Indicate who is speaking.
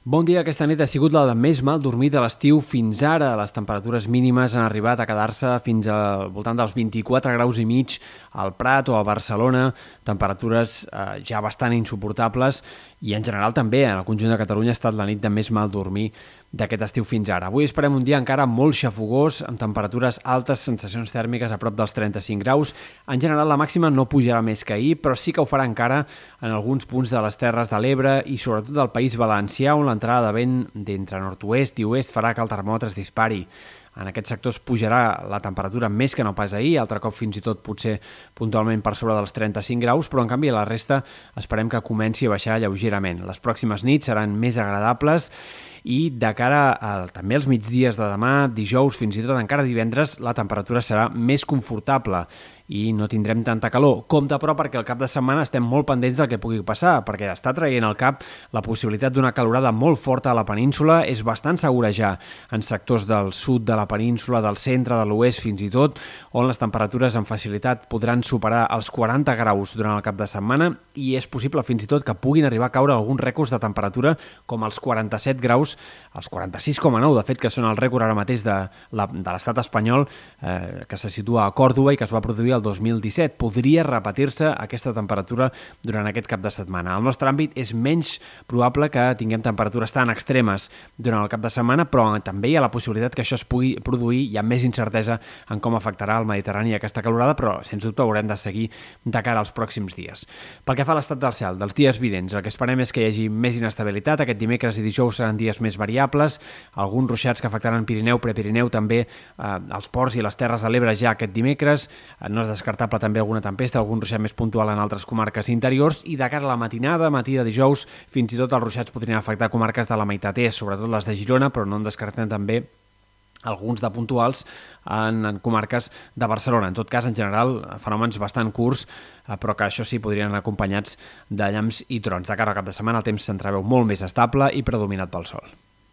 Speaker 1: Bon dia, aquesta nit ha sigut la de més mal dormir de l'estiu fins ara. Les temperatures mínimes han arribat a quedar-se fins al voltant dels 24 graus i mig al Prat o a Barcelona, temperatures eh, ja bastant insuportables i en general també en el conjunt de Catalunya ha estat la nit de més mal dormir d'aquest estiu fins ara. Avui esperem un dia encara molt xafogós, amb temperatures altes, sensacions tèrmiques a prop dels 35 graus. En general la màxima no pujarà més que ahir, però sí que ho farà encara en alguns punts de les Terres de l'Ebre i sobretot del País Valencià, on l'entrada de vent d'entre nord-oest i oest farà que el termòmetre es dispari. En aquests sectors pujarà la temperatura més que no pas ahir, altre cop fins i tot potser puntualment per sobre dels 35 graus, però en canvi la resta esperem que comenci a baixar lleugerament. Les pròximes nits seran més agradables i de cara a, també als migdies de demà, dijous, fins i tot encara divendres, la temperatura serà més confortable i no tindrem tanta calor. Compte, però, perquè al cap de setmana estem molt pendents del que pugui passar, perquè està traient al cap la possibilitat d'una calorada molt forta a la península, és bastant segura ja en sectors del sud de la península, del centre, de l'oest fins i tot, on les temperatures amb facilitat podran superar els 40 graus durant el cap de setmana i és possible fins i tot que puguin arribar a caure alguns rècords de temperatura com els 47 graus, els 46,9 de fet que són el rècord ara mateix de l'estat espanyol eh, que se situa a Còrdoba i que es va produir el 2017. Podria repetir-se aquesta temperatura durant aquest cap de setmana. Al nostre àmbit és menys probable que tinguem temperatures tan extremes durant el cap de setmana, però també hi ha la possibilitat que això es pugui produir, hi ha més incertesa en com afectarà el Mediterrani aquesta calorada, però sens dubte haurem de seguir de cara als pròxims dies. Pel que fa a l'estat del cel, dels dies vidents, el que esperem és que hi hagi més inestabilitat. Aquest dimecres i dijous seran dies més variables, alguns ruixats que afectaran Pirineu, Prepirineu, també eh, els ports i les terres de l'Ebre ja aquest dimecres. No és descartable també alguna tempesta, algun ruixat més puntual en altres comarques interiors i de cara a la matinada, matí de dijous, fins i tot els ruixats podrien afectar comarques de la meitat est, sobretot les de Girona, però no en descartem també alguns de puntuals en, en comarques de Barcelona. En tot cas, en general, fenòmens bastant curts, eh, però que això sí podrien anar acompanyats de llamps i trons. De cara al cap de setmana el temps s'entreveu molt més estable i predominat pel sol.